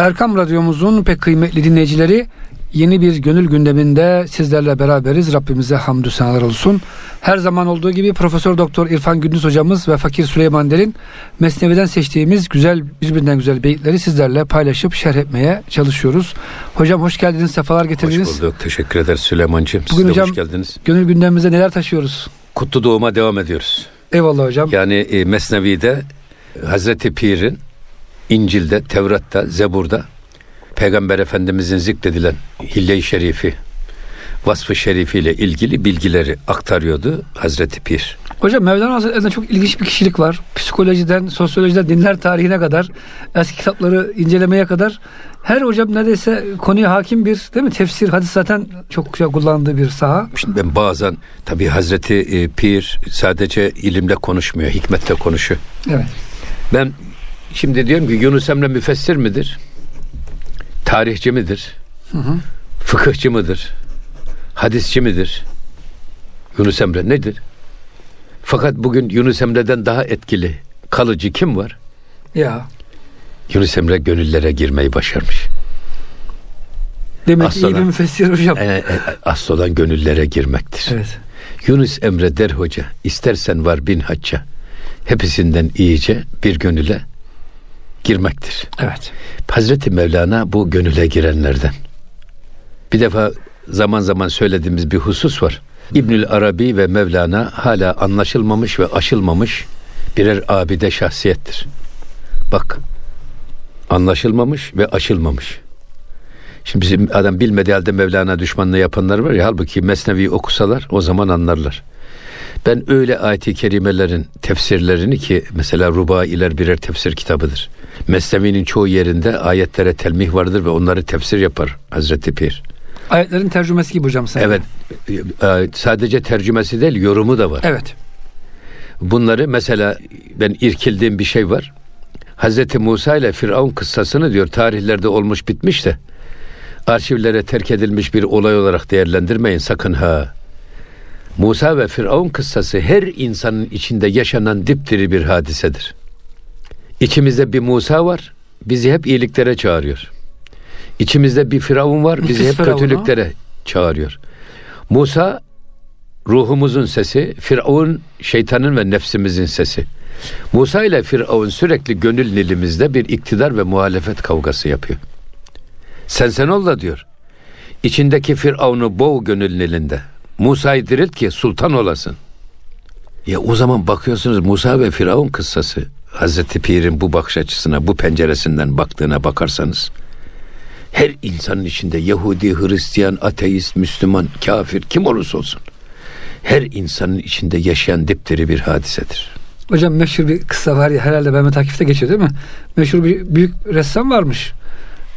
Erkam Radyomuzun pek kıymetli dinleyicileri yeni bir gönül gündeminde sizlerle beraberiz. Rabbimize hamdü senalar olsun. Her zaman olduğu gibi Profesör Doktor İrfan Gündüz hocamız ve Fakir Süleyman Del'in Mesnevi'den seçtiğimiz güzel birbirinden güzel beyitleri sizlerle paylaşıp şerh etmeye çalışıyoruz. Hocam hoş geldiniz, sefalar getirdiniz. Hoş bulduk. Teşekkür ederiz Süleyman'cığım. Siz Bugün de hocam hoş geldiniz. gönül gündemimize neler taşıyoruz? Kutlu doğuma devam ediyoruz. Eyvallah hocam. Yani e, Mesnevi'de Hazreti Pir'in İncil'de, Tevrat'ta, Zebur'da Peygamber Efendimizin zikredilen Hille-i Şerifi, vasfı şerifiyle ilgili bilgileri aktarıyordu Hazreti Pir. Hocam Mevlana Hazretleri'nde çok ilginç bir kişilik var. Psikolojiden, sosyolojiden, dinler tarihine kadar, eski kitapları incelemeye kadar her hocam neredeyse konuya hakim bir değil mi? Tefsir, hadis zaten çok şey kullandığı bir saha. Şimdi ben bazen tabii Hazreti e, Pir sadece ilimle konuşmuyor, hikmetle konuşuyor. Evet. Ben şimdi diyorum ki Yunus Emre müfessir midir? Tarihçi midir? Fıkıhçı mıdır? Hadisçi midir? Yunus Emre nedir? Fakat bugün Yunus Emre'den daha etkili, kalıcı kim var? Ya. Yunus Emre gönüllere girmeyi başarmış. Demek ki iyi bir müfessir hocam. E, e, asıl olan gönüllere girmektir. Evet. Yunus Emre der hoca, istersen var bin hacca. Hepsinden iyice bir gönüle girmektir. Evet. Hazreti Mevlana bu gönüle girenlerden. Bir defa zaman zaman söylediğimiz bir husus var. İbnül Arabi ve Mevlana hala anlaşılmamış ve aşılmamış birer abide şahsiyettir. Bak anlaşılmamış ve aşılmamış. Şimdi bizim adam bilmediği halde Mevlana düşmanlığı yapanlar var ya halbuki Mesnevi okusalar o zaman anlarlar. Ben öyle ayet-i kerimelerin tefsirlerini ki mesela Rubailer birer tefsir kitabıdır. Mesnevi'nin çoğu yerinde ayetlere telmih vardır ve onları tefsir yapar Hazreti Pir. Ayetlerin tercümesi gibi hocam sen. Evet. e, Sadece tercümesi değil yorumu da var. Evet. Bunları mesela ben irkildiğim bir şey var. Hazreti Musa ile Firavun kıssasını diyor tarihlerde olmuş bitmiş de arşivlere terk edilmiş bir olay olarak değerlendirmeyin sakın ha. Musa ve Firavun kıssası her insanın içinde yaşanan dipdiri bir hadisedir. İçimizde bir Musa var, bizi hep iyiliklere çağırıyor. İçimizde bir Firavun var, bizi hep Firavun, ha? kötülüklere çağırıyor. Musa ruhumuzun sesi, Firavun şeytanın ve nefsimizin sesi. Musa ile Firavun sürekli gönül nilimizde bir iktidar ve muhalefet kavgası yapıyor. Sen sen ol da diyor. İçindeki Firavun'u boğ gönül nilinde. Musa'yı dirilt ki sultan olasın. Ya o zaman bakıyorsunuz Musa ve Firavun kıssası Hazreti Pir'in bu bakış açısına, bu penceresinden baktığına bakarsanız her insanın içinde Yahudi, Hristiyan, ateist, Müslüman, kafir kim olursa olsun her insanın içinde yaşayan dipdiri bir hadisedir. Hocam meşhur bir kıssa var ya herhalde Mehmet Akif'te geçiyor değil mi? Meşhur bir büyük ressam varmış.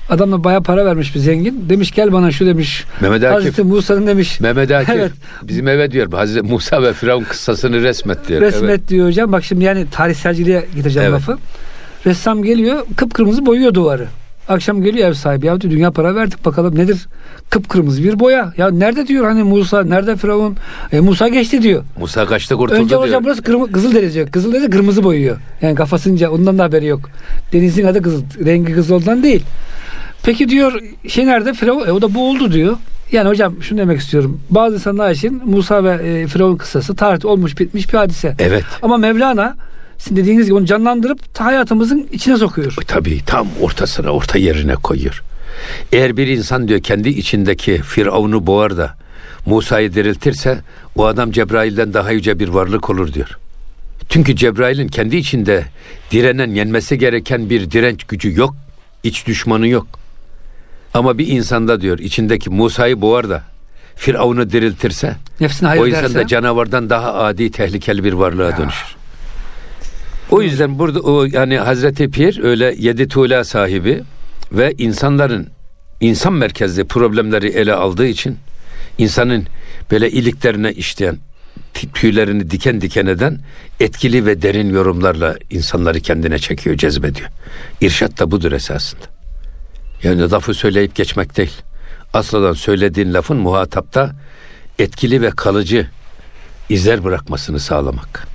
Adamla baya para vermiş bir zengin. Demiş gel bana şu demiş. Mehmet Akif, Hazreti Musa'nın demiş. Mehmet Akif Evet. bizim eve diyor Hazreti Musa ve Firavun kıssasını resmet diyor. Resmet Evet. diyor hocam. Bak şimdi yani tarihselciliğe getireceğim Evet. lafı. Ressam geliyor kıpkırmızı boyuyor duvarı. Akşam geliyor ev sahibi. Ya diyor, dünya para verdik bakalım nedir? Kıpkırmızı bir boya. Ya nerede diyor hani Musa, nerede Firavun? E, Musa geçti diyor. Musa kaçta kurtuldu Önce diyor. hocam burası kırmızı, kızıl deniz diyor. Kızıl deniz kırmızı boyuyor. Yani kafasınca ondan da haberi yok. Denizin adı kızıl. Rengi kızıl olduğundan değil. Peki diyor şey nerede? Firavun. E, o da bu oldu diyor. Yani hocam şunu demek istiyorum. Bazı insanlar için Musa ve e, Firavun kıssası tarihte olmuş bitmiş bir hadise. Evet. Ama Mevlana sizin dediğiniz gibi onu canlandırıp hayatımızın içine sokuyor. Tabii tam ortasına, orta yerine koyuyor. Eğer bir insan diyor kendi içindeki Firavun'u boğar da Musa'yı diriltirse o adam Cebrail'den daha yüce bir varlık olur diyor. Çünkü Cebrail'in kendi içinde direnen, yenmesi gereken bir direnç gücü yok. iç düşmanı yok. Ama bir insanda diyor içindeki Musa'yı boğar da Firavun'u diriltirse Nefsine hayır o insan derse. da canavardan daha adi tehlikeli bir varlığa dönüşür. O yüzden burada o yani Hazreti Pir öyle yedi tuğla sahibi ve insanların insan merkezli problemleri ele aldığı için insanın böyle iliklerine işleyen tü- tüylerini diken diken eden etkili ve derin yorumlarla insanları kendine çekiyor, cezbediyor. İrşat da budur esasında. Yani lafı söyleyip geçmek değil. Asladan söylediğin lafın muhatapta etkili ve kalıcı izler bırakmasını sağlamak.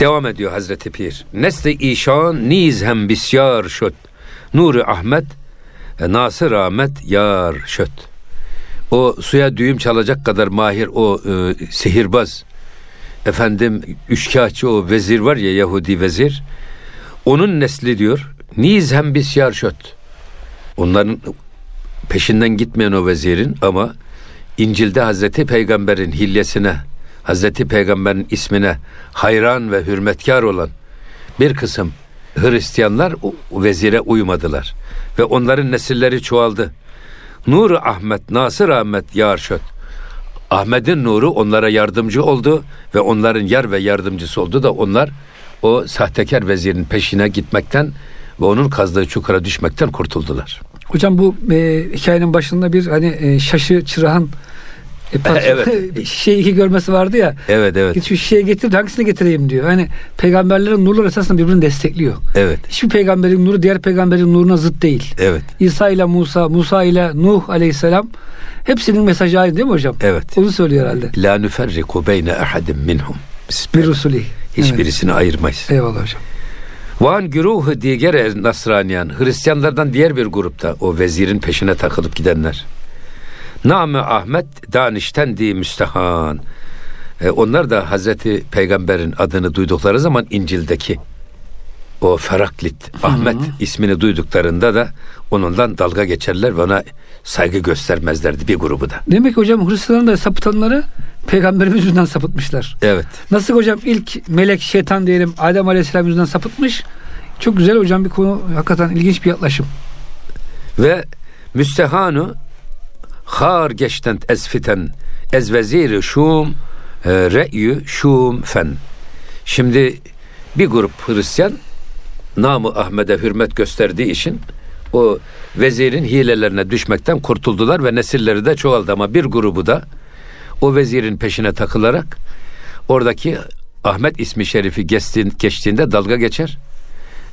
Devam ediyor Hazreti Pir. Nesli işan niz hem bisyar şut. Nuri Ahmet, e, Nasır Ahmet Yar Şöt. O suya düğüm çalacak kadar mahir o e, sihirbaz. Efendim üçkağıtçı o vezir var ya Yahudi vezir. Onun nesli diyor. Niz hem biz yar şöt. Onların peşinden gitmeyen o vezirin ama İncil'de Hazreti Peygamber'in hilyesine, Hazreti Peygamber'in ismine hayran ve hürmetkar olan bir kısım Hristiyanlar o vezire uymadılar ve onların nesilleri çoğaldı. Nur Ahmet, Nasır Ahmet Yarşöt. Ahmet'in nuru onlara yardımcı oldu ve onların yar ve yardımcısı oldu da onlar o sahtekar vezirin peşine gitmekten ve onun kazdığı çukura düşmekten kurtuldular. Hocam bu e, hikayenin başında bir hani e, şaşı çırağın e, pat- Evet. şişeyi iki görmesi vardı ya. Evet evet. Git şu şişeyi getir hangisini getireyim diyor. Hani peygamberlerin nurları esasında birbirini destekliyor. Evet. Hiçbir peygamberin nuru diğer peygamberin nuruna zıt değil. Evet. İsa ile Musa, Musa ile Nuh aleyhisselam hepsinin mesajı aynı değil mi hocam? Evet. Onu söylüyor herhalde. La nüferriku beyne ahadin minhum. Bir Resulü. hiçbirisini ayırmayız. Evet. Eyvallah hocam. Van güruhu diğer Nasraniyan Hristiyanlardan diğer bir grupta o vezirin peşine takılıp gidenler. Name Ahmet Danişten di müstehan. E, onlar da Hazreti Peygamber'in adını duydukları zaman İncil'deki o Feraklit Ahmet ismini duyduklarında da onundan dalga geçerler ve ona saygı göstermezlerdi bir grubu da. Demek ki hocam Hristiyanların da sapıtanları peygamberimiz yüzünden sapıtmışlar. Evet. Nasıl hocam ilk melek şeytan diyelim Adem Aleyhisselam yüzünden sapıtmış. Çok güzel hocam bir konu hakikaten ilginç bir yaklaşım. Ve müstehanu har geçten ezfiten ez veziri şum e, re'yü şum fen. Şimdi bir grup Hristiyan namı Ahmet'e hürmet gösterdiği için o vezirin hilelerine düşmekten kurtuldular ve nesilleri de çoğaldı ama bir grubu da o vezirin peşine takılarak oradaki Ahmet ismi şerifi geçtiğin- geçtiğinde dalga geçer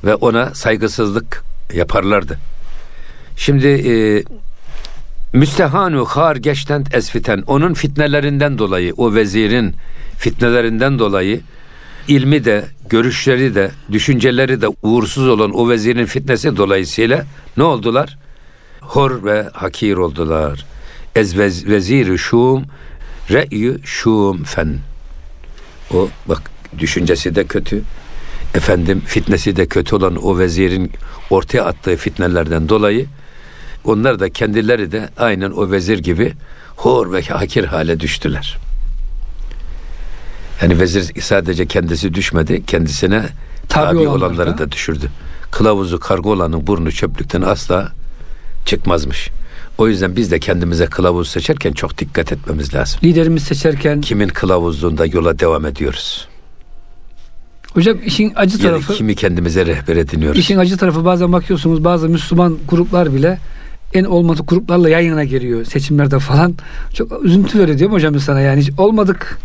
ve ona saygısızlık yaparlardı. Şimdi e, müstehanu har geçten esfiten onun fitnelerinden dolayı o vezirin fitnelerinden dolayı ilmi de görüşleri de düşünceleri de uğursuz olan o vezirin fitnesi dolayısıyla ne oldular? Hor ve hakir oldular. Ez vez, veziri şum re'yü şum fen. O bak düşüncesi de kötü. Efendim fitnesi de kötü olan o vezirin ortaya attığı fitnelerden dolayı onlar da kendileri de aynen o vezir gibi hor ve hakir hale düştüler. Yani vezir sadece kendisi düşmedi, kendisine Tabi tabi, olanlar olanları da. düşürdü. Kılavuzu karga olanın burnu çöplükten asla çıkmazmış. O yüzden biz de kendimize kılavuz seçerken çok dikkat etmemiz lazım. Liderimiz seçerken Kimin kılavuzluğunda yola devam ediyoruz? hocam işin acı tarafı kimi kendimize rehber ediniyoruz? işin acı tarafı bazen bakıyorsunuz bazı Müslüman gruplar bile en olmadık gruplarla yan yana geliyor seçimlerde falan. Çok üzüntü veriyor mi hocam sana yani hiç olmadık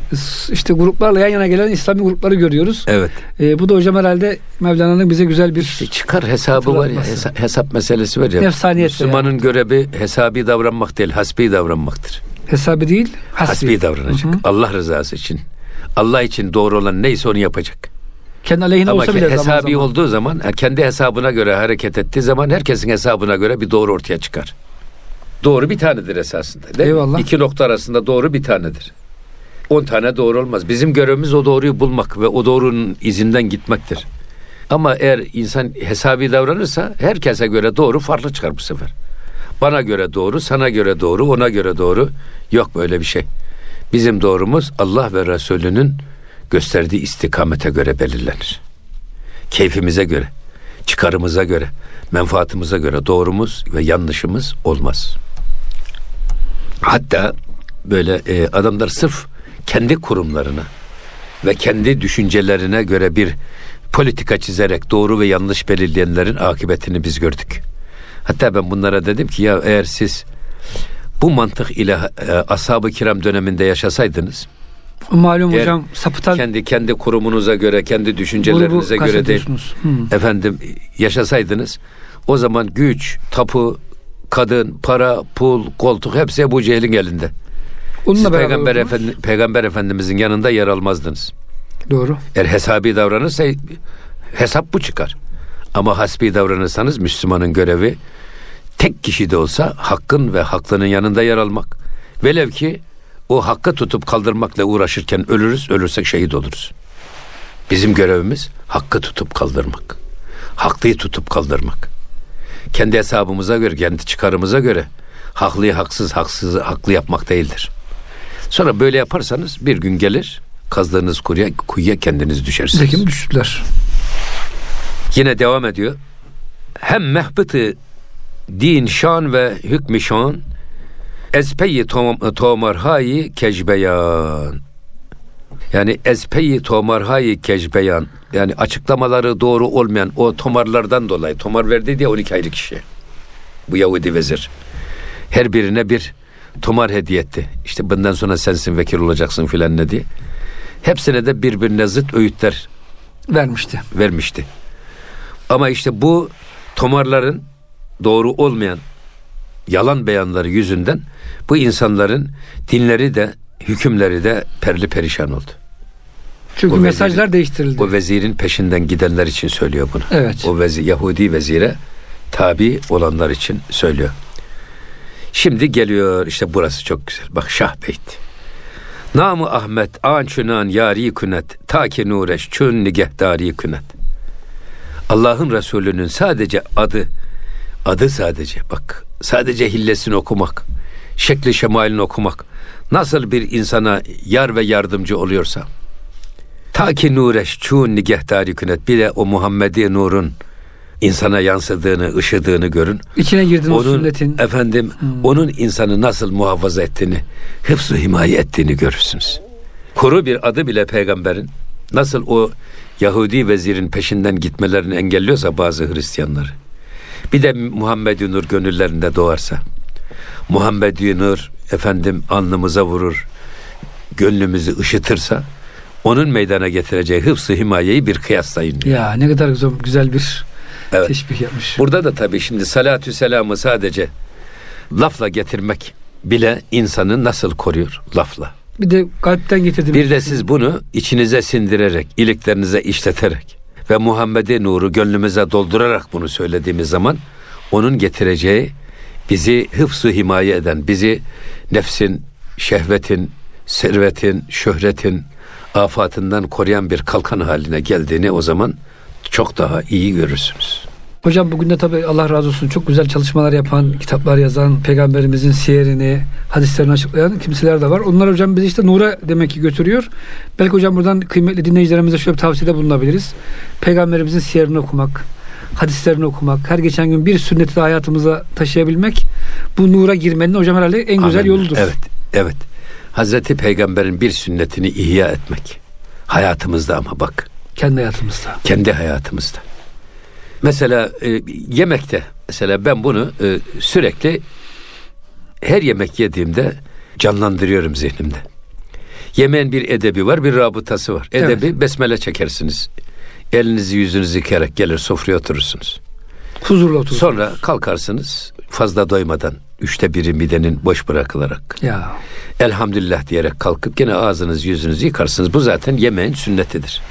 işte gruplarla yan yana gelen İslami grupları görüyoruz. Evet. Ee, bu da hocam herhalde Mevlana'nın bize güzel bir İşte çıkar hesabı var ya hesa- hesap meselesi var ya. Nefsaniyet Müslümanın görevi hesabi davranmak değil, hasbi davranmaktır. hesabı değil hasbi. Hasbi davranacak. Hı hı. Allah rızası için. Allah için doğru olan neyse onu yapacak. Kendi aleyhine Ama olsa bile zaman hesabi zaman. olduğu zaman kendi hesabına göre hareket ettiği zaman herkesin hesabına göre bir doğru ortaya çıkar. Doğru bir tanedir esasında. Değil mi? Eyvallah. İki nokta arasında doğru bir tanedir. On tane doğru olmaz. Bizim görevimiz o doğruyu bulmak ve o doğrunun izinden gitmektir. Ama eğer insan hesabi davranırsa herkese göre doğru farklı çıkar bu sefer. Bana göre doğru, sana göre doğru, ona göre doğru. Yok böyle bir şey. Bizim doğrumuz Allah ve Resulünün gösterdiği istikamete göre belirlenir. Keyfimize göre, çıkarımıza göre, menfaatimize göre doğrumuz ve yanlışımız olmaz. Hatta böyle e, adamlar sırf kendi kurumlarına ve kendi düşüncelerine göre bir politika çizerek doğru ve yanlış belirleyenlerin akıbetini biz gördük. Hatta ben bunlara dedim ki ya eğer siz bu mantık ile e, ashab-ı kiram döneminde yaşasaydınız Malum Eğer hocam sapıtan kendi kendi kurumunuza göre, kendi düşüncelerinize göre değil. Hı. efendim yaşasaydınız o zaman güç, tapu, kadın, para, pul, koltuk hepsi Ebu Cehil'in elinde. Onunla Siz Peygamber. Efendi, Peygamber Efendimizin yanında yer almazdınız. Doğru. Eğer hesabi davranırsa hesap bu çıkar. Ama hasbi davranırsanız Müslümanın görevi tek kişi de olsa hakkın ve haklının yanında yer almak. Velev ki o hakkı tutup kaldırmakla uğraşırken ölürüz, ölürsek şehit oluruz. Bizim görevimiz hakkı tutup kaldırmak. Haklıyı tutup kaldırmak. Kendi hesabımıza göre, kendi çıkarımıza göre haklıyı haksız, haksızı haklı yapmak değildir. Sonra böyle yaparsanız bir gün gelir kazdığınız kuyuya, kuyuya kendiniz düşersiniz. Nitekim düştüler. Yine devam ediyor. Hem mehbıtı din şan ve hükmü şan ezpeyi tomarhayi kecbeyan yani ezpeyi tomarhayi kecbeyan yani açıklamaları doğru olmayan o tomarlardan dolayı tomar verdi diye 12 aylık kişi. Bu Yahudi vezir. Her birine bir tomar hediye etti. İşte bundan sonra sensin vekil olacaksın filan ne diye. Hepsine de birbirine zıt öğütler vermişti. Vermişti. Ama işte bu tomarların doğru olmayan yalan beyanları yüzünden bu insanların dinleri de hükümleri de perli perişan oldu. Çünkü o mesajlar vezirin, değiştirildi. O vezirin peşinden gidenler için söylüyor bunu. Evet. O vezi, Yahudi vezire tabi olanlar için söylüyor. Şimdi geliyor işte burası çok güzel. Bak Şah Beyt. Namı Ahmet ançunan yari künet ta ki nureş çün nigehdari künet. Allah'ın Resulü'nün sadece adı adı sadece bak sadece hillesini okumak şekli şemalini okumak nasıl bir insana yar ve yardımcı oluyorsa ta ki nureş çun nigehdari künet bir de o Muhammedi nurun insana yansıdığını, ışıdığını görün. İçine girdin onun, o sünnetin. Efendim, hmm. onun insanı nasıl muhafaza ettiğini, hıfzı himaye ettiğini görürsünüz. Kuru bir adı bile peygamberin nasıl o Yahudi vezirin peşinden gitmelerini engelliyorsa bazı Hristiyanları. Bir de Muhammed Nur gönüllerinde doğarsa. Muhammed Nur efendim alnımıza vurur, gönlümüzü ışıtırsa onun meydana getireceği hıfzı himayeyi bir kıyaslayın. Ya ne kadar güzel, güzel bir evet. teşbih yapmış. Burada da tabii şimdi salatü selamı sadece lafla getirmek bile insanı nasıl koruyor lafla. Bir de kalpten getirdim. Bir de siz bunu içinize sindirerek, iliklerinize işleterek ve Muhammed'e nuru gönlümüze doldurarak bunu söylediğimiz zaman onun getireceği bizi hıfzu himaye eden, bizi nefsin, şehvetin, servetin, şöhretin afatından koruyan bir kalkan haline geldiğini o zaman çok daha iyi görürsünüz. Hocam bugün de tabii Allah razı olsun çok güzel çalışmalar yapan, kitaplar yazan, peygamberimizin siyerini, hadislerini açıklayan kimseler de var. Onlar hocam bizi işte nura demek ki götürüyor. Belki hocam buradan kıymetli dinleyicilerimize şöyle bir tavsiyede bulunabiliriz. Peygamberimizin siyerini okumak, hadislerini okumak, her geçen gün bir sünneti de hayatımıza taşıyabilmek bu nura girmenin hocam herhalde en güzel Amin. yoludur. Evet, evet. Hazreti Peygamber'in bir sünnetini ihya etmek. Hayatımızda ama bak. Kendi hayatımızda. Kendi hayatımızda. Mesela e, yemekte mesela ben bunu e, sürekli her yemek yediğimde canlandırıyorum zihnimde. Yemeğin bir edebi var, bir rabıtası var. Edebi evet. besmele çekersiniz. Elinizi yüzünüzü yıkayarak gelir sofraya oturursunuz. Huzurla oturursunuz. Sonra kalkarsınız fazla doymadan üçte biri midenin boş bırakılarak. Ya. Elhamdülillah diyerek kalkıp gene ağzınız yüzünüzü yıkarsınız. Bu zaten yemeğin sünnetidir.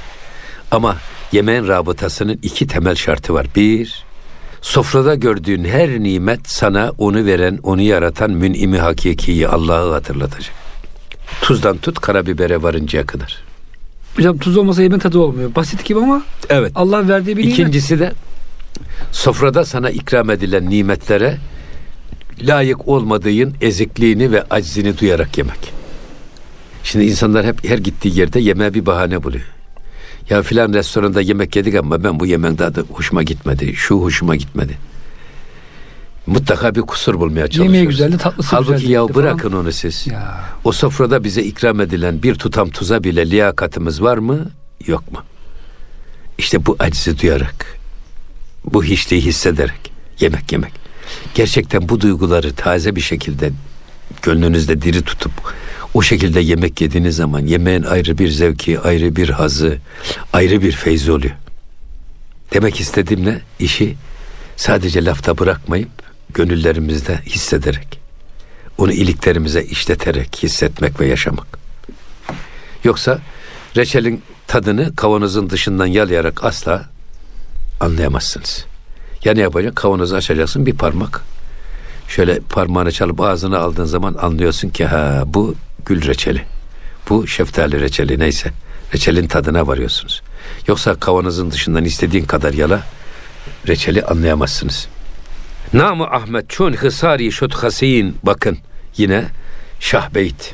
Ama yemeğin rabıtasının iki temel şartı var. Bir, sofrada gördüğün her nimet sana onu veren, onu yaratan mün'imi hakikiyi Allah'ı hatırlatacak. Tuzdan tut karabibere varıncaya kadar. Hocam tuz olmasa yemeğin tadı olmuyor. Basit gibi ama evet. Allah verdiği bir İkincisi nimet. de sofrada sana ikram edilen nimetlere layık olmadığın ezikliğini ve aczini duyarak yemek. Şimdi insanlar hep her gittiği yerde yemeğe bir bahane buluyor. Ya filan restoranda yemek yedik ama ben bu yemeğin tadı hoşuma gitmedi. Şu hoşuma gitmedi. Mutlaka bir kusur bulmaya çalışıyoruz. Yemeği güzeldi, tatlısı Halbuki güzeldi. ya bırakın falan. onu siz. Ya. O sofrada bize ikram edilen bir tutam tuza bile liyakatımız var mı? Yok mu? İşte bu acizi duyarak, bu hiçliği hissederek yemek yemek. Gerçekten bu duyguları taze bir şekilde gönlünüzde diri tutup o şekilde yemek yediğiniz zaman yemeğin ayrı bir zevki, ayrı bir hazı, ayrı bir feyzi oluyor. Demek istediğim ne? İşi sadece lafta bırakmayıp gönüllerimizde hissederek, onu iliklerimize işleterek hissetmek ve yaşamak. Yoksa reçelin tadını kavanozun dışından yalayarak asla anlayamazsınız. Ya ne yapacaksın? Kavanozu açacaksın bir parmak. Şöyle parmağını çalıp ağzına aldığın zaman anlıyorsun ki ha bu gül reçeli. Bu şeftali reçeli neyse. Reçelin tadına varıyorsunuz. Yoksa kavanozun dışından istediğin kadar yala reçeli anlayamazsınız. Namı Ahmet çun hısari şut hasiyin bakın yine Şahbeyt.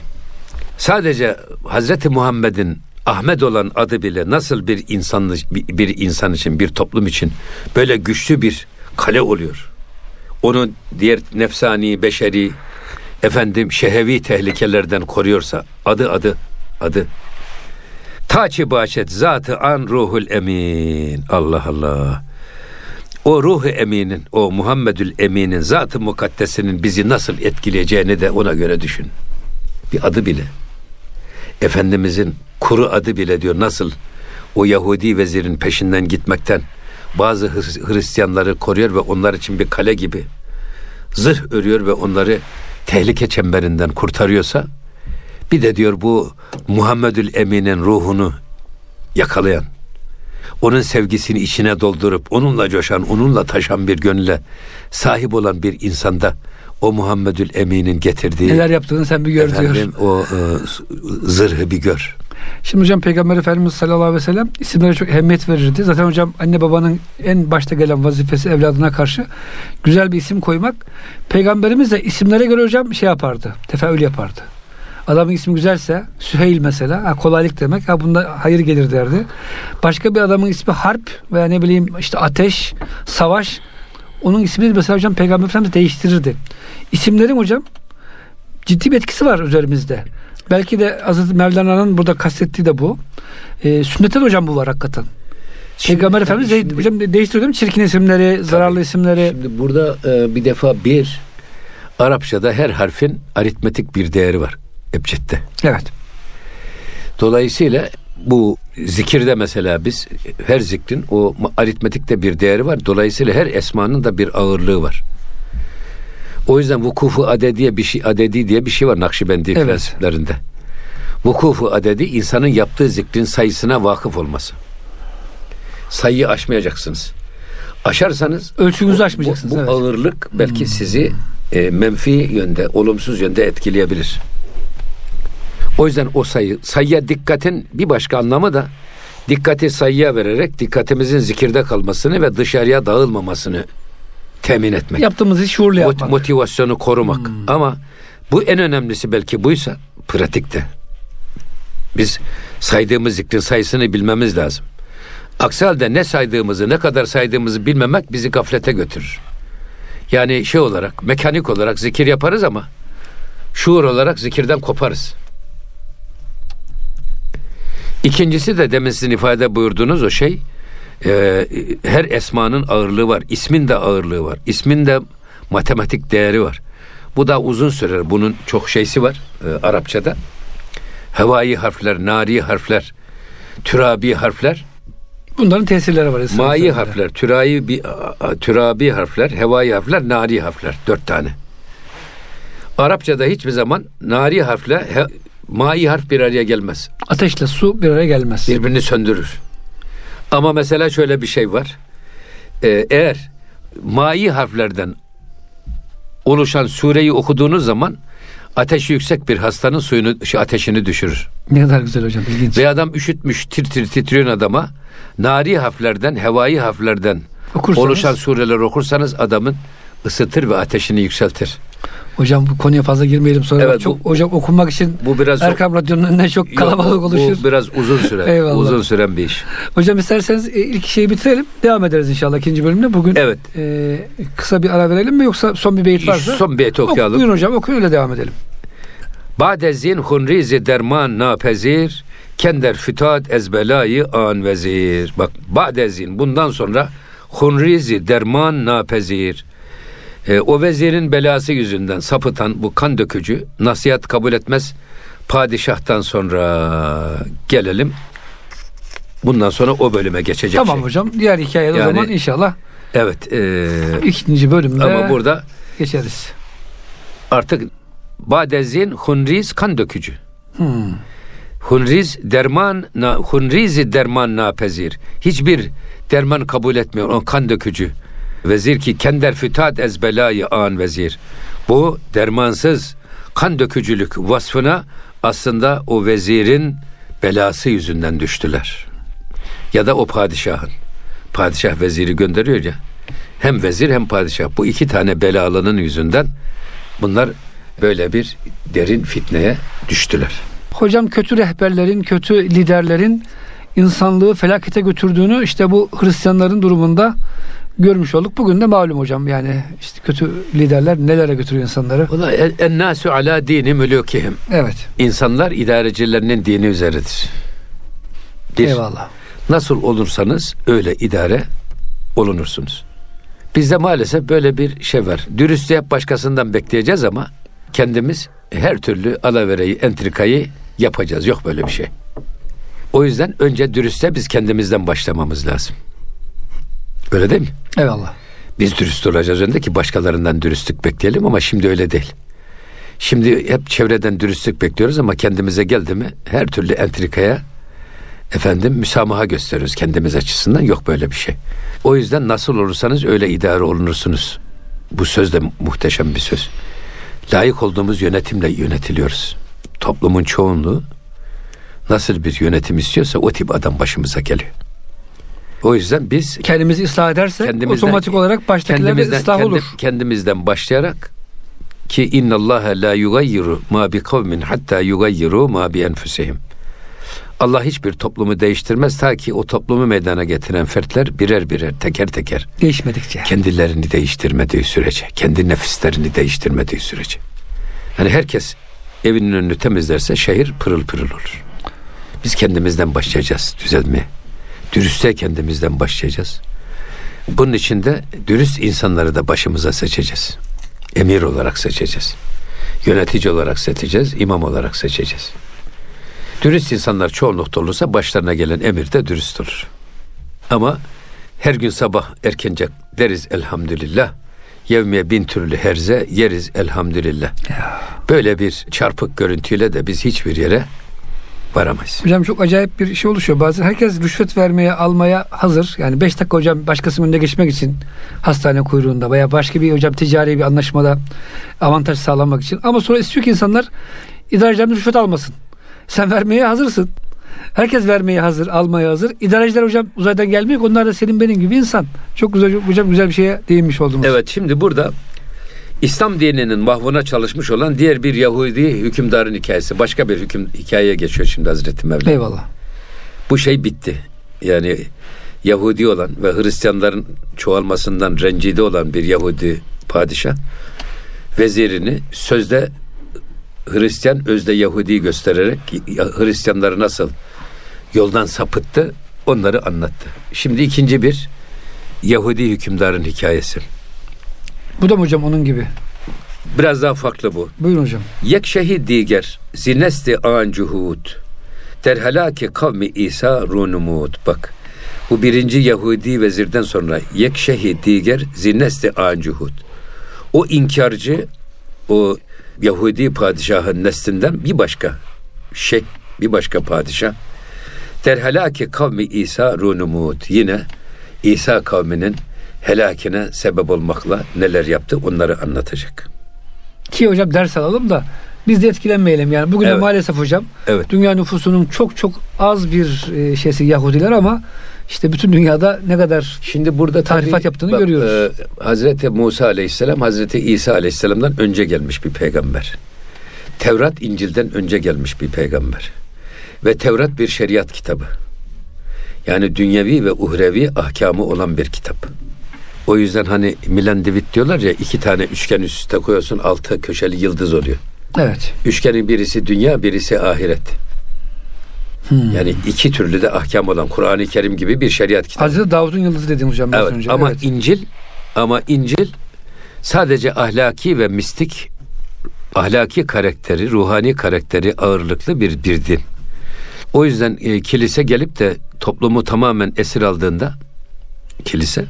Sadece Hazreti Muhammed'in Ahmet olan adı bile nasıl bir insan bir insan için bir toplum için böyle güçlü bir kale oluyor. Onu diğer nefsani, beşeri, efendim şehevi tehlikelerden koruyorsa adı adı adı Taçi başet zatı an ruhul emin. Allah Allah. O ruhu eminin, o Muhammedül eminin zatı mukaddesinin bizi nasıl etkileyeceğini de ona göre düşün. Bir adı bile. Efendimizin kuru adı bile diyor nasıl o Yahudi vezirin peşinden gitmekten bazı Hristiyanları koruyor ve onlar için bir kale gibi zırh örüyor ve onları tehlike çemberinden kurtarıyorsa bir de diyor bu Muhammedül Emin'in ruhunu yakalayan onun sevgisini içine doldurup onunla coşan, onunla taşan bir gönüle sahip olan bir insanda o Muhammedül Emin'in getirdiği neler yaptığını sen bir gör efendim, diyor. O e, zırhı bir gör. Şimdi hocam Peygamber Efendimiz sallallahu aleyhi ve sellem isimlere çok ehemmiyet verirdi. Zaten hocam anne babanın en başta gelen vazifesi evladına karşı güzel bir isim koymak. Peygamberimiz de isimlere göre hocam şey yapardı. Tefeül yapardı. Adamın ismi güzelse Süheyl mesela ha, kolaylık demek ha bunda hayır gelir derdi. Başka bir adamın ismi Harp veya ne bileyim işte ateş, savaş onun ismini mesela hocam Peygamber Efendimiz değiştirirdi. İsimlerin hocam ciddi bir etkisi var üzerimizde. Belki de Hazreti Mevlana'nın burada kastettiği de bu. Ee, sünnette de hocam bu var hakikaten. Şimdi, Peygamber Efendimiz şimdi, hocam mi? Çirkin isimleri, tabii, zararlı isimleri. Şimdi burada e, bir defa bir Arapçada her harfin aritmetik bir değeri var. Ebced'de. Evet. Dolayısıyla bu zikirde mesela biz her zikrin o aritmetikte bir değeri var. Dolayısıyla her esmanın da bir ağırlığı var. O yüzden vukufu adediye bir şey adedi diye bir şey var Nakşibendi evet. prensiplerinde. Vukufu adedi insanın yaptığı zikrin sayısına vakıf olması. Sayıyı aşmayacaksınız. Aşarsanız ölçünüzü aşmayacaksınız. Bu, bu evet. ağırlık belki hmm. sizi e, menfi yönde, olumsuz yönde etkileyebilir. O yüzden o sayı, sayıya dikkatin bir başka anlamı da dikkati sayıya vererek dikkatimizin zikirde kalmasını ve dışarıya dağılmamasını temin etmek. Yaptığımız iş şuurlu yapmak. Motivasyonu korumak. Hmm. Ama bu en önemlisi belki buysa pratikte. Biz saydığımız zikrin sayısını bilmemiz lazım. Aksi halde ne saydığımızı, ne kadar saydığımızı bilmemek bizi gaflete götürür. Yani şey olarak, mekanik olarak zikir yaparız ama şuur olarak zikirden koparız. İkincisi de demin sizin ifade buyurduğunuz o şey e, her esmanın ağırlığı var. İsmin de ağırlığı var. İsmin de matematik değeri var. Bu da uzun sürer. Bunun çok şeysi var e, Arapçada. Havai harfler, nari harfler, türabi harfler. Bunların tesirleri var. Mai harfler, türabi, türabi harfler, hevai harfler, nari harfler. Dört tane. Arapçada hiçbir zaman nari harfle he, mai harf bir araya gelmez. Ateşle su bir araya gelmez. Birbirini söndürür. Ama mesela şöyle bir şey var. Ee, eğer mai harflerden oluşan sureyi okuduğunuz zaman ateşi yüksek bir hastanın suyunu şey, ateşini düşürür. Ne kadar güzel hocam ilginç. Ve adam üşütmüş tir tir titriyor adama nari harflerden hevai harflerden oluşan sureler okursanız adamın ısıtır ve ateşini yükseltir. Hocam bu konuya fazla girmeyelim sonra. Evet, çok bu, hocam okunmak için bu biraz Erkam Radyo'nun önüne çok kalabalık yok, oluşur. Bu biraz uzun süre. Eyvallah. Uzun süren bir iş. Hocam isterseniz e, ilk şeyi bitirelim. Devam ederiz inşallah ikinci bölümde. Bugün evet. e, kısa bir ara verelim mi yoksa son bir beyit varsa? Son beyit okuyalım. Ok, buyurun hocam okuyun öyle devam edelim. Badezin hunrizi derman napezir kender fütat ezbelayı an vezir. Bak badezin bundan sonra hunrizi derman napezir e, o vezirin belası yüzünden sapıtan bu kan dökücü nasihat kabul etmez padişahtan sonra gelelim. Bundan sonra o bölüme geçecek Tamam şey. hocam. Diğer hikayede yani, o zaman inşallah. Evet. E, ikinci bölümde ama burada geçeriz. Artık badezin hunriz kan dökücü. Hmm. Hunriz derman na, hunrizi derman napezir. Hiçbir derman kabul etmiyor. O kan dökücü. Vezir ki kender fütat ez belayı an vezir. Bu dermansız kan dökücülük vasfına aslında o vezirin belası yüzünden düştüler. Ya da o padişahın. Padişah veziri gönderiyor ya. Hem vezir hem padişah. Bu iki tane belalının yüzünden bunlar böyle bir derin fitneye düştüler. Hocam kötü rehberlerin, kötü liderlerin insanlığı felakete götürdüğünü işte bu Hristiyanların durumunda görmüş olduk. Bugün de malum hocam yani işte kötü liderler nelere götürüyor insanları. Valla en nasu ala dini mülukihim. Evet. İnsanlar idarecilerinin dini üzeridir. Bir, Eyvallah. nasıl olursanız öyle idare olunursunuz. Bizde maalesef böyle bir şey var. Dürüstlüğü hep başkasından bekleyeceğiz ama kendimiz her türlü alavereyi, entrikayı yapacağız. Yok böyle bir şey. O yüzden önce dürüstle biz kendimizden başlamamız lazım. Öyle değil mi? Eyvallah. Biz dürüst olacağız önde ki başkalarından dürüstlük bekleyelim ama şimdi öyle değil. Şimdi hep çevreden dürüstlük bekliyoruz ama kendimize geldi mi her türlü entrikaya efendim müsamaha gösteriyoruz kendimiz açısından yok böyle bir şey. O yüzden nasıl olursanız öyle idare olunursunuz. Bu söz de muhteşem bir söz. Layık olduğumuz yönetimle yönetiliyoruz. Toplumun çoğunluğu nasıl bir yönetim istiyorsa o tip adam başımıza geliyor. O yüzden biz Kendimizi ıslah edersek Kendimizden- otomatik olarak baştakiler de kendimizden ıslah kendi- olur. kendimizden başlayarak ki innallaha la yugayyiru ma bi kavmin hatta yugayyiru ma bi enfusihim. Allah hiçbir toplumu değiştirmez ta ki o toplumu meydana getiren fertler birer birer teker teker Değişmedikçe. kendilerini değiştirmediği sürece, kendi nefislerini değiştirmediği sürece. Yani herkes evinin önünü temizlerse şehir pırıl pırıl olur. Biz kendimizden başlayacağız düzelmeye. Dürüstlüğe kendimizden başlayacağız. Bunun için de dürüst insanları da başımıza seçeceğiz. Emir olarak seçeceğiz. Yönetici olarak seçeceğiz, imam olarak seçeceğiz. Dürüst insanlar çoğunlukta olursa başlarına gelen emir de dürüst olur. Ama her gün sabah erkence deriz elhamdülillah. Yevmiye bin türlü herze yeriz elhamdülillah. Böyle bir çarpık görüntüyle de biz hiçbir yere varamayız. Hocam çok acayip bir şey oluşuyor. Bazen herkes rüşvet vermeye, almaya hazır. Yani 5 dakika hocam başkasının önüne geçmek için hastane kuyruğunda veya başka bir hocam ticari bir anlaşmada avantaj sağlamak için. Ama sonra istiyor ki insanlar idarecilerimiz rüşvet almasın. Sen vermeye hazırsın. Herkes vermeye hazır, almaya hazır. İdareciler hocam uzaydan gelmiyor. Onlar da senin benim gibi insan. Çok güzel, hocam güzel bir şeye değinmiş oldunuz. Evet şimdi burada İslam dininin mahvuna çalışmış olan diğer bir Yahudi hükümdarın hikayesi. Başka bir hüküm hikayeye geçiyor şimdi Hazreti Mevla. Eyvallah. Bu şey bitti. Yani Yahudi olan ve Hristiyanların çoğalmasından rencide olan bir Yahudi padişah vezirini sözde Hristiyan özde Yahudi göstererek Hristiyanları nasıl yoldan sapıttı onları anlattı. Şimdi ikinci bir Yahudi hükümdarın hikayesi. Bu da mı hocam onun gibi? Biraz daha farklı bu. Buyurun hocam. Yek şehid diger zinesti an cuhud der helaki kavmi İsa runumut. Bak bu birinci Yahudi vezirden sonra yek şehid diger zinesti an cuhud. O inkarcı o Yahudi padişahın neslinden bir başka şek bir başka padişah der helaki kavmi İsa runumut. Yine İsa kavminin helakine sebep olmakla neler yaptı onları anlatacak. Ki hocam ders alalım da biz de etkilenmeyelim yani. Bugün de Evet. maalesef hocam Evet. dünya nüfusunun çok çok az bir e, şeysi Yahudiler ama işte bütün dünyada ne kadar Şimdi burada Tarifat tabii, yaptığını bak, görüyoruz. e, Hazreti Musa Aleyhisselam Hazreti İsa Aleyhisselam'dan önce gelmiş bir peygamber. Tevrat İncil'den önce gelmiş bir peygamber. Ve Tevrat bir şeriat kitabı. Yani dünyevi ve uhrevi ahkamı olan bir kitap. O yüzden hani Milan David diyorlar ya iki tane üçgen üst üste koyuyorsun altı köşeli yıldız oluyor. evet. Üçgenin birisi dünya birisi ahiret. Hmm. Yani iki türlü de ahkam olan Kur'an-ı Kerim gibi bir şeriat kitabı. Hazreti Davud'un yıldızı dediğim hocam Evet önce. ama evet. İncil ama İncil sadece ahlaki ve mistik ahlaki karakteri, ruhani karakteri ağırlıklı bir bir din. O yüzden e, kilise gelip de toplumu tamamen esir aldığında kilise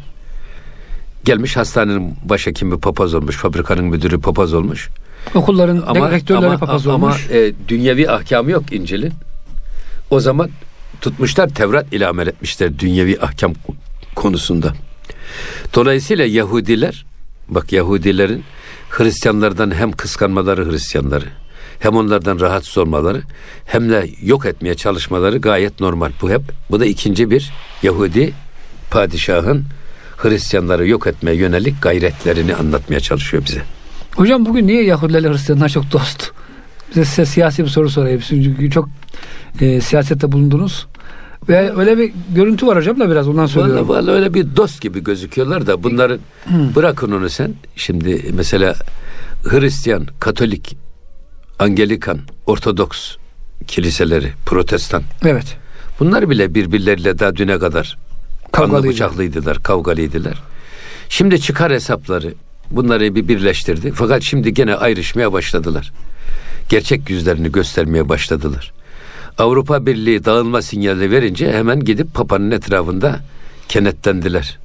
gelmiş hastanenin başhekimi papaz olmuş, fabrikanın müdürü papaz olmuş. Okulların Ama rektörleri ama, papaz ama olmuş. e, dünyevi ahkamı yok İncil'in. O zaman tutmuşlar Tevrat ile amel etmişler dünyevi ahkam konusunda. Dolayısıyla Yahudiler bak Yahudilerin Hristiyanlardan hem kıskanmaları Hristiyanları hem onlardan rahatsız olmaları hem de yok etmeye çalışmaları gayet normal. Bu hep bu da ikinci bir Yahudi padişahın Hristiyanları yok etmeye yönelik gayretlerini anlatmaya çalışıyor bize. Hocam bugün niye Yahudilerle Hristiyanlar çok dost? Bize size siyasi bir soru sorayım. Çünkü çok e, siyasette bulundunuz. Ve öyle bir görüntü var hocam da biraz ondan söylüyorum. Vallahi, vallahi öyle bir dost gibi gözüküyorlar da bunların bırakın onu sen. Şimdi mesela Hristiyan, Katolik, Angelikan, Ortodoks kiliseleri, Protestan. Evet. Bunlar bile birbirleriyle daha düne kadar kanlı bıçaklıydılar, kavgalıydılar. Şimdi çıkar hesapları bunları bir birleştirdi. Fakat şimdi gene ayrışmaya başladılar. Gerçek yüzlerini göstermeye başladılar. Avrupa Birliği dağılma sinyali verince hemen gidip Papa'nın etrafında kenetlendiler.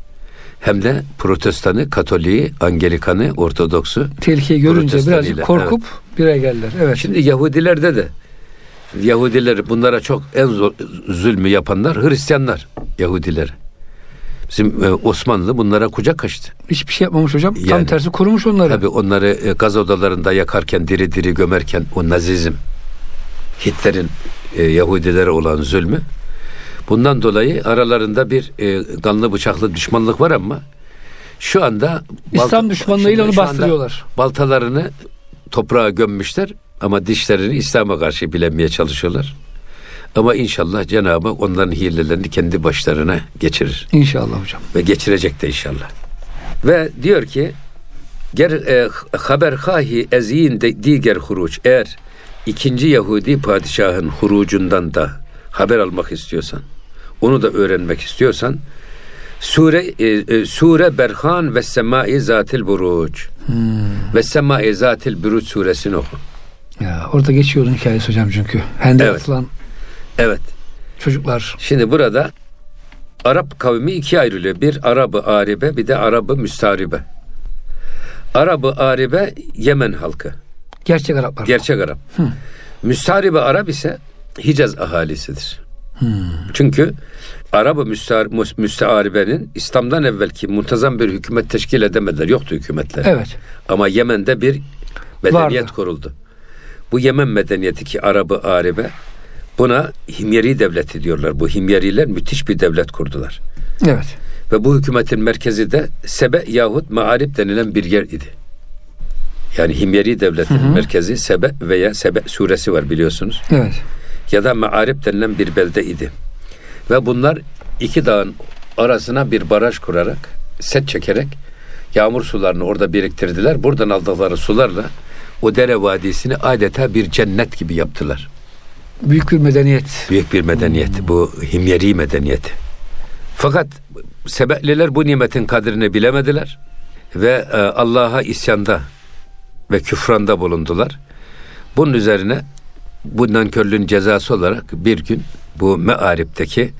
Hem de Protestanı, Katoliği, Angelikanı, Ortodoksu. Tehlikeyi görünce birazcık korkup bir araya geldiler. Evet. Şimdi Yahudilerde de Yahudiler bunlara çok en zor, zulmü yapanlar Hristiyanlar Yahudiler. Bizim e, Osmanlı bunlara kucak açtı. Hiçbir şey yapmamış hocam. Tam Yani- tersi korumuş onları. Tabi onları e, gaz odalarında yakarken diri diri gömerken o nazizm Hitler'in e, Yahudilere olan zulmü bundan dolayı aralarında bir kanlı bıçaklı düşmanlık var ama şu anda İslam düşmanlığıyla onu bastırıyorlar. baltalarını toprağa gömmüşler ama dişlerini İslam'a karşı bilenmeye çalışıyorlar. Ama inşallah Cenab-ı Hak onların hilelerini kendi başlarına geçirir İnşallah hocam. ve geçirecek de inşallah. Ve diyor ki ger e, haber hahi eziyin de diğer huruç eğer ikinci Yahudi padişahın hurucundan da haber almak istiyorsan onu da öğrenmek istiyorsan Sure e, e, Sure Berhan ve Semai Zatil Buruç ve Semai Zatil Buruç suresini oku. Ya orada geçiyor onun hikayesi hocam çünkü. Hendek Evet. atılan Evet. çocuklar. Şimdi burada Arap kavmi ikiye ayrılıyor. Bir Arabı Aribe bir de Arabı Müstaribe. Arabı Aribe Yemen halkı. Gerçek Araplar. Gerçek Arap. Müstaribe Arap ise Hicaz ahalisidir. Çünkü Arabı müstar, mus- müstearibenin İslam'dan evvelki muntazam bir hükümet teşkil edemediler. Yoktu hükümetler. Evet. Ama Yemen'de bir medeniyet Vardı. kuruldu. Bu Yemen medeniyeti ki Arabı Aribe buna Himyeri devleti diyorlar. Bu Himyeriler müthiş bir devlet kurdular. Evet. Ve bu hükümetin merkezi de Sebe yahut Mağarip denilen bir yer idi. Yani Himyeri devletinin merkezi Sebe veya Sebe suresi var biliyorsunuz. Evet. Ya da Mağarip denilen bir belde idi. Ve bunlar iki dağın arasına bir baraj kurarak, set çekerek yağmur sularını orada biriktirdiler. Buradan aldıkları sularla o dere vadisini adeta bir cennet gibi yaptılar. Büyük bir medeniyet. Büyük bir medeniyet. Bu Himyeri medeniyeti. Fakat Sebeliler bu nimetin kadrini bilemediler ve e, Allah'a isyanda ve küfranda bulundular. Bunun üzerine bu nankörlüğün cezası olarak bir gün bu Mearip'teki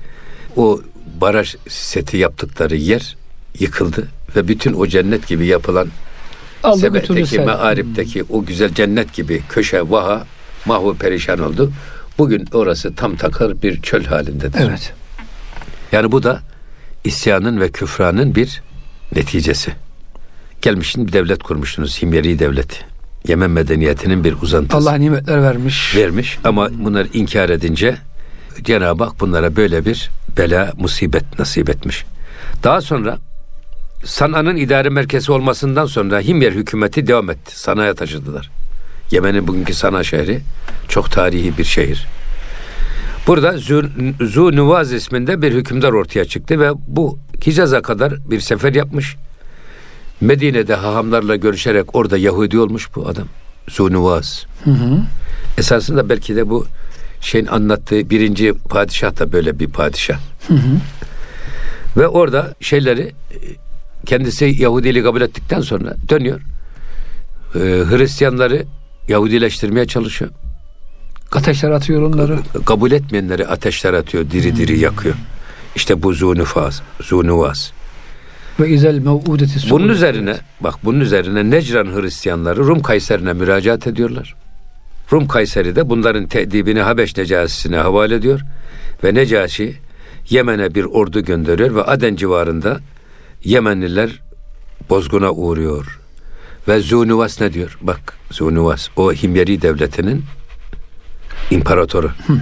o baraj seti yaptıkları yer yıkıldı ve bütün o cennet gibi yapılan Aldı sen. Mearip'teki o güzel cennet gibi köşe vaha mahvu perişan oldu. Bugün orası tam takır bir çöl halindedir. Evet. Yani bu da isyanın ve küfranın bir neticesi. Gelmişsin bir devlet kurmuşsunuz Himyeri devleti. Yemen medeniyetinin bir uzantısı. Allah nimetler vermiş. vermiş ama bunları inkar edince Cenab-ı Hak bunlara böyle bir bela, musibet nasip etmiş. Daha sonra Sana'nın idare merkezi olmasından sonra Himyer hükümeti devam etti. Sana'ya taşıdılar. Yemen'in bugünkü Sana şehri çok tarihi bir şehir. Burada Zunuvaz isminde bir hükümdar ortaya çıktı ve bu Hicaz'a kadar bir sefer yapmış. Medine'de hahamlarla görüşerek orada Yahudi olmuş bu adam. Zunuvaz. Hı hı. Esasında belki de bu şeyin anlattığı birinci padişah da böyle bir padişah. Ve orada şeyleri e, kendisi Yahudiliği kabul ettikten sonra dönüyor. Ee, Hristiyanları Yahudileştirmeye çalışıyor. Ateşler atıyor onları. Kabul etmeyenleri ateşler atıyor, diri diri yakıyor. İşte bu zunufaz, zunuvaz. Ve izel mev'udeti Bunun üzerine bak bunun üzerine Necran Hristiyanları Rum Kayseri'ne müracaat ediyorlar. Rum Kayseri de bunların tedibini Habeş Necasi'ne havale ediyor ve Necasi Yemen'e bir ordu gönderiyor ve Aden civarında Yemenliler bozguna uğruyor. Ve Zunuvas ne diyor? Bak Zunuvas o Himyeri devletinin imparatoru. Hı.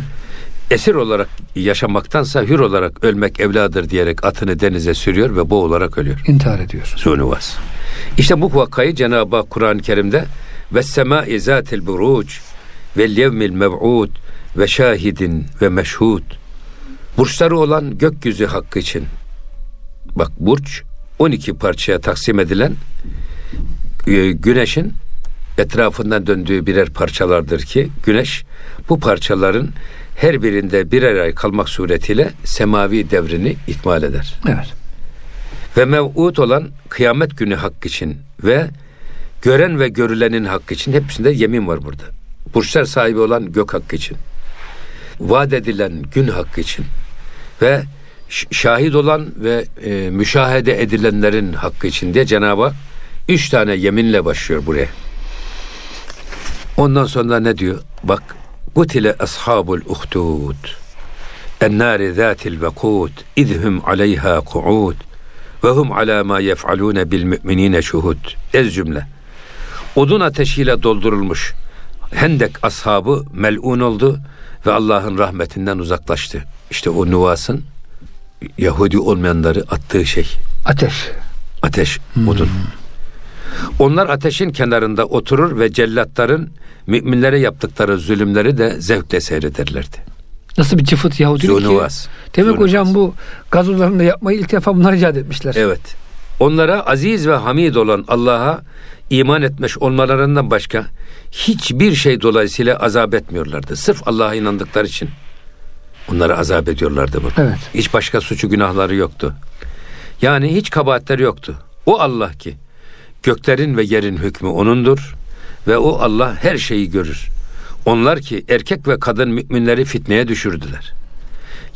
Esir olarak yaşamaktansa hür olarak ölmek evladır diyerek atını denize sürüyor ve boğularak ölüyor. İntihar ediyor. Zunuvas. İşte bu vakayı Cenab-ı Hak Kur'an-ı Kerim'de ve semai zatil buruc ve yevmil mev'ud ve şahidin ve meşhud burçları olan gökyüzü hakkı için bak burç 12 parçaya taksim edilen güneşin etrafından döndüğü birer parçalardır ki güneş bu parçaların her birinde birer ay kalmak suretiyle semavi devrini ikmal eder. Evet. Ve mev'ud olan kıyamet günü hakkı için ve gören ve görülenin hakkı için hepsinde yemin var burada. Burçlar sahibi olan gök hakkı için. Vaat edilen gün hakkı için ve şahit olan ve e, müşahede edilenlerin hakkı için diye Cenab-ı Hak üç tane yeminle başlıyor buraya. Ondan sonra ne diyor? Bak Kutile ashabul uhdud ennâri zâtil vekûd idhum aleyha ku'ud ve hum alâ mâ yef'alûne bil mü'minîne şuhud. Ez cümle. Odun ateşiyle doldurulmuş Hendek ashabı melun oldu ve Allah'ın rahmetinden uzaklaştı. İşte o Nuvas'ın Yahudi olmayanları attığı şey. Ateş. Ateş, hmm. Onlar ateşin kenarında oturur ve cellatların müminlere yaptıkları zulümleri de zevkle seyrederlerdi. Nasıl bir Yahudilik Zunuvas. ki? Demek Zunuvas. hocam bu gazolarında yapmayı ilk defa bunlar icat etmişler. Evet. Onlara aziz ve hamid olan Allah'a iman etmiş olmalarından başka hiçbir şey dolayısıyla azap etmiyorlardı. Sırf Allah'a inandıkları için onları azap ediyorlardı bu. Evet. Hiç başka suçu günahları yoktu. Yani hiç kabahatleri yoktu. O Allah ki göklerin ve yerin hükmü onundur ve o Allah her şeyi görür. Onlar ki erkek ve kadın müminleri fitneye düşürdüler.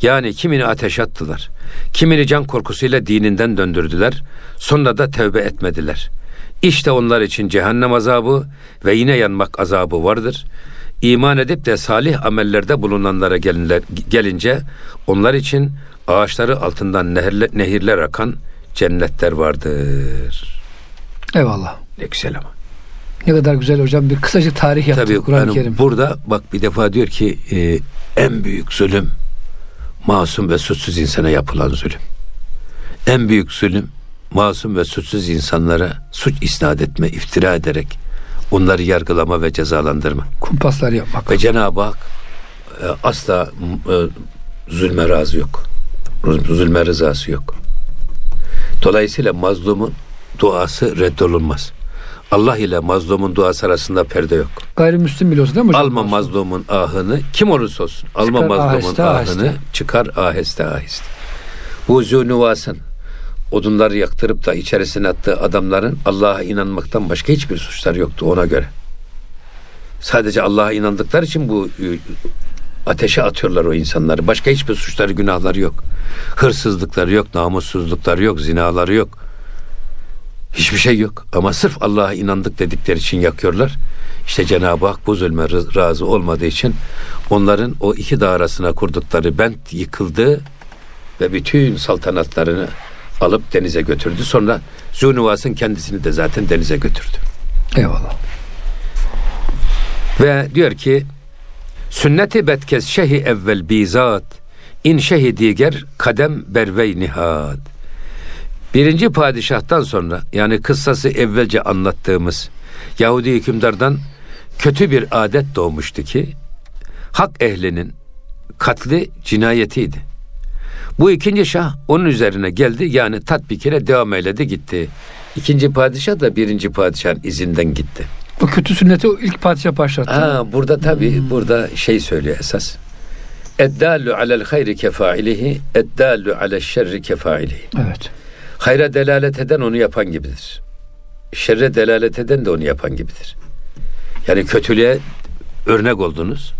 Yani kimini ateş attılar. Kimini can korkusuyla dininden döndürdüler. Sonra da tevbe etmediler. İşte onlar için cehennem azabı ve yine yanmak azabı vardır. İman edip de salih amellerde bulunanlara gelince onlar için ağaçları altından nehirler, nehirler akan cennetler vardır. Eyvallah. Ama. Ne kadar güzel hocam. Bir kısacık tarih yaptı Kur'an-ı yani Kerim. Burada bak bir defa diyor ki e, en büyük zulüm masum ve suçsuz insana yapılan zulüm. En büyük zulüm masum ve suçsuz insanlara suç isnat etme, iftira ederek onları yargılama ve cezalandırma. Kumpaslar yapmak. Ve Cenab-ı Hak e, asla e, zulme razı yok. Zulme rızası yok. Dolayısıyla mazlumun duası reddolunmaz. Allah ile mazlumun duası arasında perde yok. Gayrimüslim bile olsa değil mi hocam? Alma mazlumun ahını kim olursa olsun. Alma çıkar mazlumun aheste, ahını aheste. çıkar aheste aheste. Bu zûnuvasın odunları yaktırıp da içerisine attığı adamların Allah'a inanmaktan başka hiçbir suçları yoktu ona göre. Sadece Allah'a inandıkları için bu e, ateşe atıyorlar o insanları. Başka hiçbir suçları, günahları yok. Hırsızlıkları yok, namussuzlukları yok, zinaları yok. Hiçbir şey yok. Ama sırf Allah'a inandık dedikleri için yakıyorlar. İşte Cenab-ı Hak bu zulme razı olmadığı için onların o iki dağ arasına kurdukları bent yıkıldı ve bütün saltanatlarını alıp denize götürdü. Sonra Zunuvas'ın kendisini de zaten denize götürdü. Eyvallah. Ve diyor ki Sünneti betkez şehi evvel bizat in şehi diger kadem bervey nihad. Birinci padişahtan sonra yani kıssası evvelce anlattığımız Yahudi hükümdardan kötü bir adet doğmuştu ki hak ehlinin katli cinayetiydi. Bu ikinci şah onun üzerine geldi yani tatbikine devam eyledi gitti. İkinci padişah da birinci padişahın izinden gitti. Bu kötü sünneti o ilk padişah başlattı. Ha, burada tabi hmm. burada şey söylüyor esas. Eddallu alel hayri kefailihi, eddallu alel şerri kefailihi. Evet. Hayra delalet eden onu yapan gibidir. Şerre delalet eden de onu yapan gibidir. Yani kötülüğe örnek oldunuz.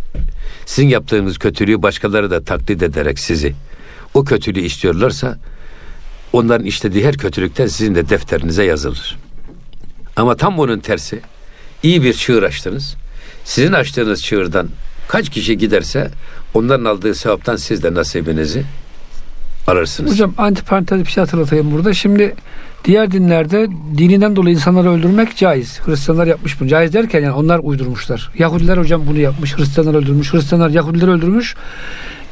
Sizin yaptığınız kötülüğü başkaları da taklit ederek sizi o kötülüğü işliyorlarsa onların işlediği her kötülükten sizin de defterinize yazılır. Ama tam bunun tersi iyi bir çığır açtınız. Sizin açtığınız çığırdan kaç kişi giderse onların aldığı sevaptan siz de nasibinizi alırsınız. Hocam antiparantez bir şey hatırlatayım burada. Şimdi diğer dinlerde dininden dolayı insanları öldürmek caiz. Hristiyanlar yapmış bunu. Caiz derken yani onlar uydurmuşlar. Yahudiler hocam bunu yapmış. Hristiyanlar öldürmüş. Hristiyanlar Yahudileri öldürmüş.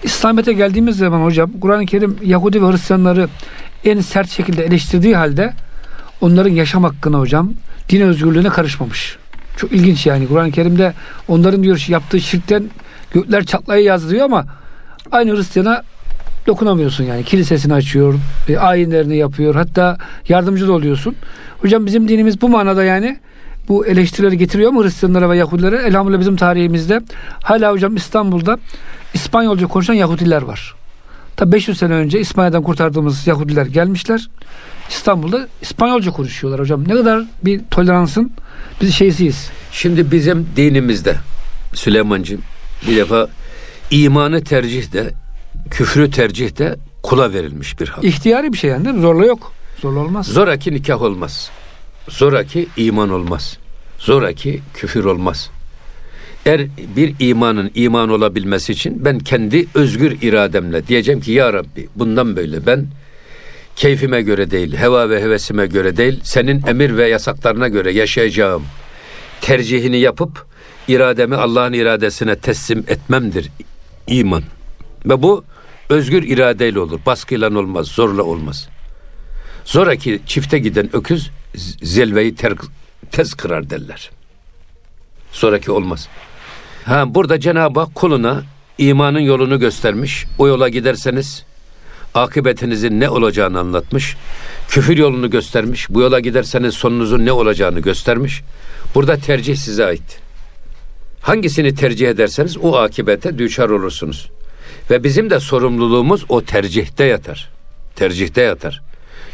İslamiyet'e geldiğimiz zaman hocam Kur'an-ı Kerim Yahudi ve Hristiyanları en sert şekilde eleştirdiği halde onların yaşam hakkına hocam din özgürlüğüne karışmamış. Çok ilginç yani. Kur'an-ı Kerim'de onların diyor yaptığı şirkten gökler çatlaya yazılıyor ama aynı Hristiyana dokunamıyorsun yani. Kilisesini açıyor, e, ayinlerini yapıyor. Hatta yardımcı da oluyorsun. Hocam bizim dinimiz bu manada yani bu eleştirileri getiriyor mu Hristiyanlara ve Yahudilere? Elhamdülillah bizim tarihimizde hala hocam İstanbul'da İspanyolca konuşan Yahudiler var. Tabi 500 sene önce İspanya'dan kurtardığımız Yahudiler gelmişler. İstanbul'da İspanyolca konuşuyorlar hocam. Ne kadar bir toleransın biz şeysiyiz. Şimdi bizim dinimizde Süleymancığım bir defa imanı tercih de küfrü tercih de kula verilmiş bir hak. İhtiyari bir şey yani değil mi? Zorla yok. Zorla olmaz. Zoraki nikah olmaz. Zoraki iman olmaz. Zoraki küfür olmaz. Eğer bir imanın iman olabilmesi için ben kendi özgür irademle diyeceğim ki ya Rabbi bundan böyle ben keyfime göre değil, heva ve hevesime göre değil, senin emir ve yasaklarına göre yaşayacağım tercihini yapıp irademi Allah'ın iradesine teslim etmemdir iman. Ve bu özgür iradeyle olur. Baskıyla olmaz, zorla olmaz. Zoraki çifte giden öküz zelveyi ter, tez kırar derler. Sonraki olmaz. Ha burada Cenab-ı Hak kuluna imanın yolunu göstermiş. O yola giderseniz akıbetinizin ne olacağını anlatmış. Küfür yolunu göstermiş. Bu yola giderseniz sonunuzun ne olacağını göstermiş. Burada tercih size ait. Hangisini tercih ederseniz o akibete düşer olursunuz. Ve bizim de sorumluluğumuz o tercihte yatar. Tercihte yatar.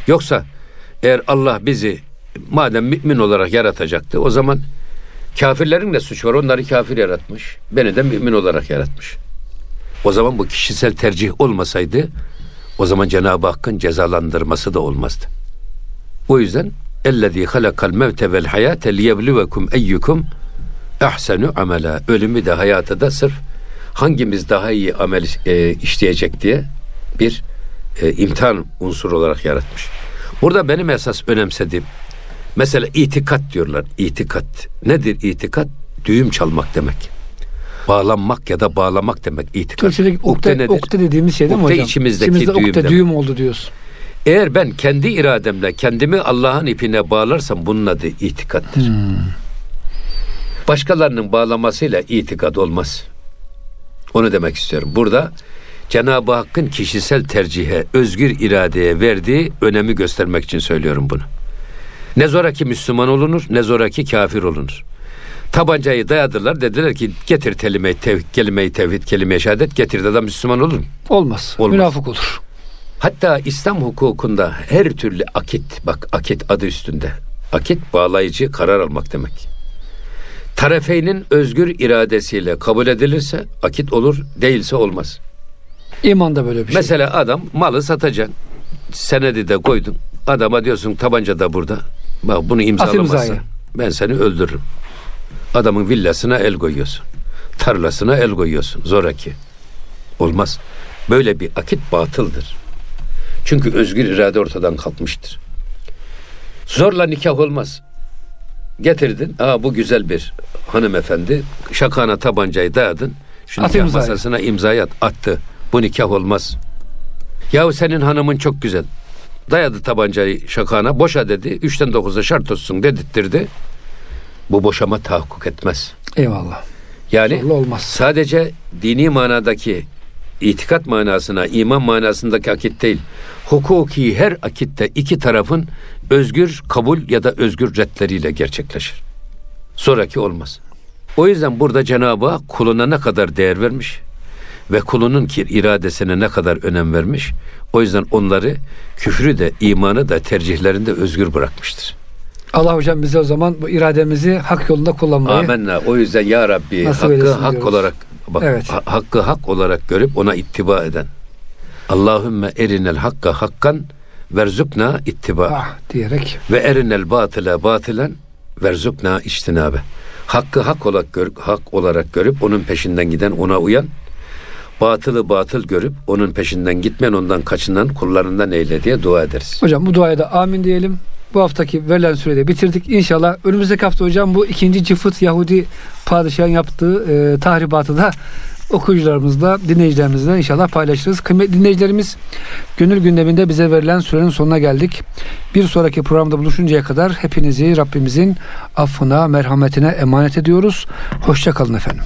Yoksa eğer Allah bizi madem mümin olarak yaratacaktı o zaman kafirlerin de suçu var. Onları kafir yaratmış. Beni de mümin olarak yaratmış. O zaman bu kişisel tercih olmasaydı o zaman Cenab-ı Hakk'ın cezalandırması da olmazdı. O yüzden ellezî halakal mevte vel hayate liyebluvekum eyyukum ahsenu amela. Ölümü de hayatı da sırf hangimiz daha iyi amel e, işleyecek diye bir e, imtihan unsuru olarak yaratmış. Burada benim esas önemsediğim mesela itikat diyorlar. İtikat. Nedir itikat? Düğüm çalmak demek. Bağlanmak ya da bağlamak demek itikat. Türkçedeki ukde, ukde, ukde dediğimiz şey değil mi ukde hocam? içimizdeki İçimizde düğüm demek. düğüm oldu diyorsun. Eğer ben kendi irademle kendimi Allah'ın ipine bağlarsam bunun adı itikattır. Hmm. Başkalarının bağlamasıyla itikad olmaz. Onu demek istiyorum. Burada Cenab-ı Hakk'ın kişisel tercihe, özgür iradeye verdiği önemi göstermek için söylüyorum bunu. Ne zoraki Müslüman olunur, ne zoraki kafir olunur. Tabancayı dayadılar, dediler ki getir kelime-i tevhid, kelime-i tevhid, kelime-i şehadet, getir de Müslüman olur mu? Olmaz. Olmaz. Münafık olur. Hatta İslam hukukunda her türlü akit, bak akit adı üstünde. Akit bağlayıcı karar almak demek. Tarafeynin özgür iradesiyle kabul edilirse akit olur, değilse olmaz. İman da böyle bir şey. Mesela adam malı satacaksın. Senedi de koydun. Adama diyorsun tabanca da burada. Bak bunu imzalamazsan ben seni öldürürüm. Adamın villasına el koyuyorsun. Tarlasına el koyuyorsun. Zoraki. Olmaz. Böyle bir akit batıldır. Çünkü özgür irade ortadan kalkmıştır. Zorla nikah olmaz. Getirdin. Aa bu güzel bir hanımefendi. Şakana tabancayı dayadın. Şu At nikah imzayı. masasına imzayı at, attı. Bu nikah olmaz. Yahu senin hanımın çok güzel. Dayadı tabancayı şakana. Boşa dedi. Üçten dokuza şart olsun dedirttirdi. Bu boşama tahakkuk etmez. Eyvallah. Yani Zorla olmaz. sadece dini manadaki itikat manasına, iman manasındaki akit değil. Hukuki her akitte iki tarafın özgür kabul ya da özgür redleriyle gerçekleşir. Sonraki olmaz. O yüzden burada Cenab-ı Hak kuluna ne kadar değer vermiş ve kulunun ki iradesine ne kadar önem vermiş. O yüzden onları küfrü de imanı da tercihlerinde özgür bırakmıştır. Allah hocam bize o zaman bu irademizi hak yolunda kullanmayı Amenna. O yüzden ya Rabbi hakkı hak diyoruz. olarak bak Evet. ha- hakkı hak olarak görüp ona ittiba eden. Allahümme erinel hakka hakkan verzukna ittiba ah diyerek ve erinel batıla batılen verzukna içtinabe. Hakkı hak olarak, gör, hak olarak görüp onun peşinden giden ona uyan. Batılı batıl görüp onun peşinden gitmeyen ondan kaçınan kullarından eyle diye dua ederiz. Hocam bu duaya da amin diyelim. Bu haftaki verilen süreyi bitirdik. İnşallah önümüzdeki hafta hocam bu ikinci cıfıt Yahudi padişahın yaptığı e, tahribatı da okuyucularımızla, dinleyicilerimizle inşallah paylaşırız. Kıymetli dinleyicilerimiz, gönül gündeminde bize verilen sürenin sonuna geldik. Bir sonraki programda buluşuncaya kadar hepinizi Rabbimizin affına, merhametine emanet ediyoruz. Hoşçakalın efendim.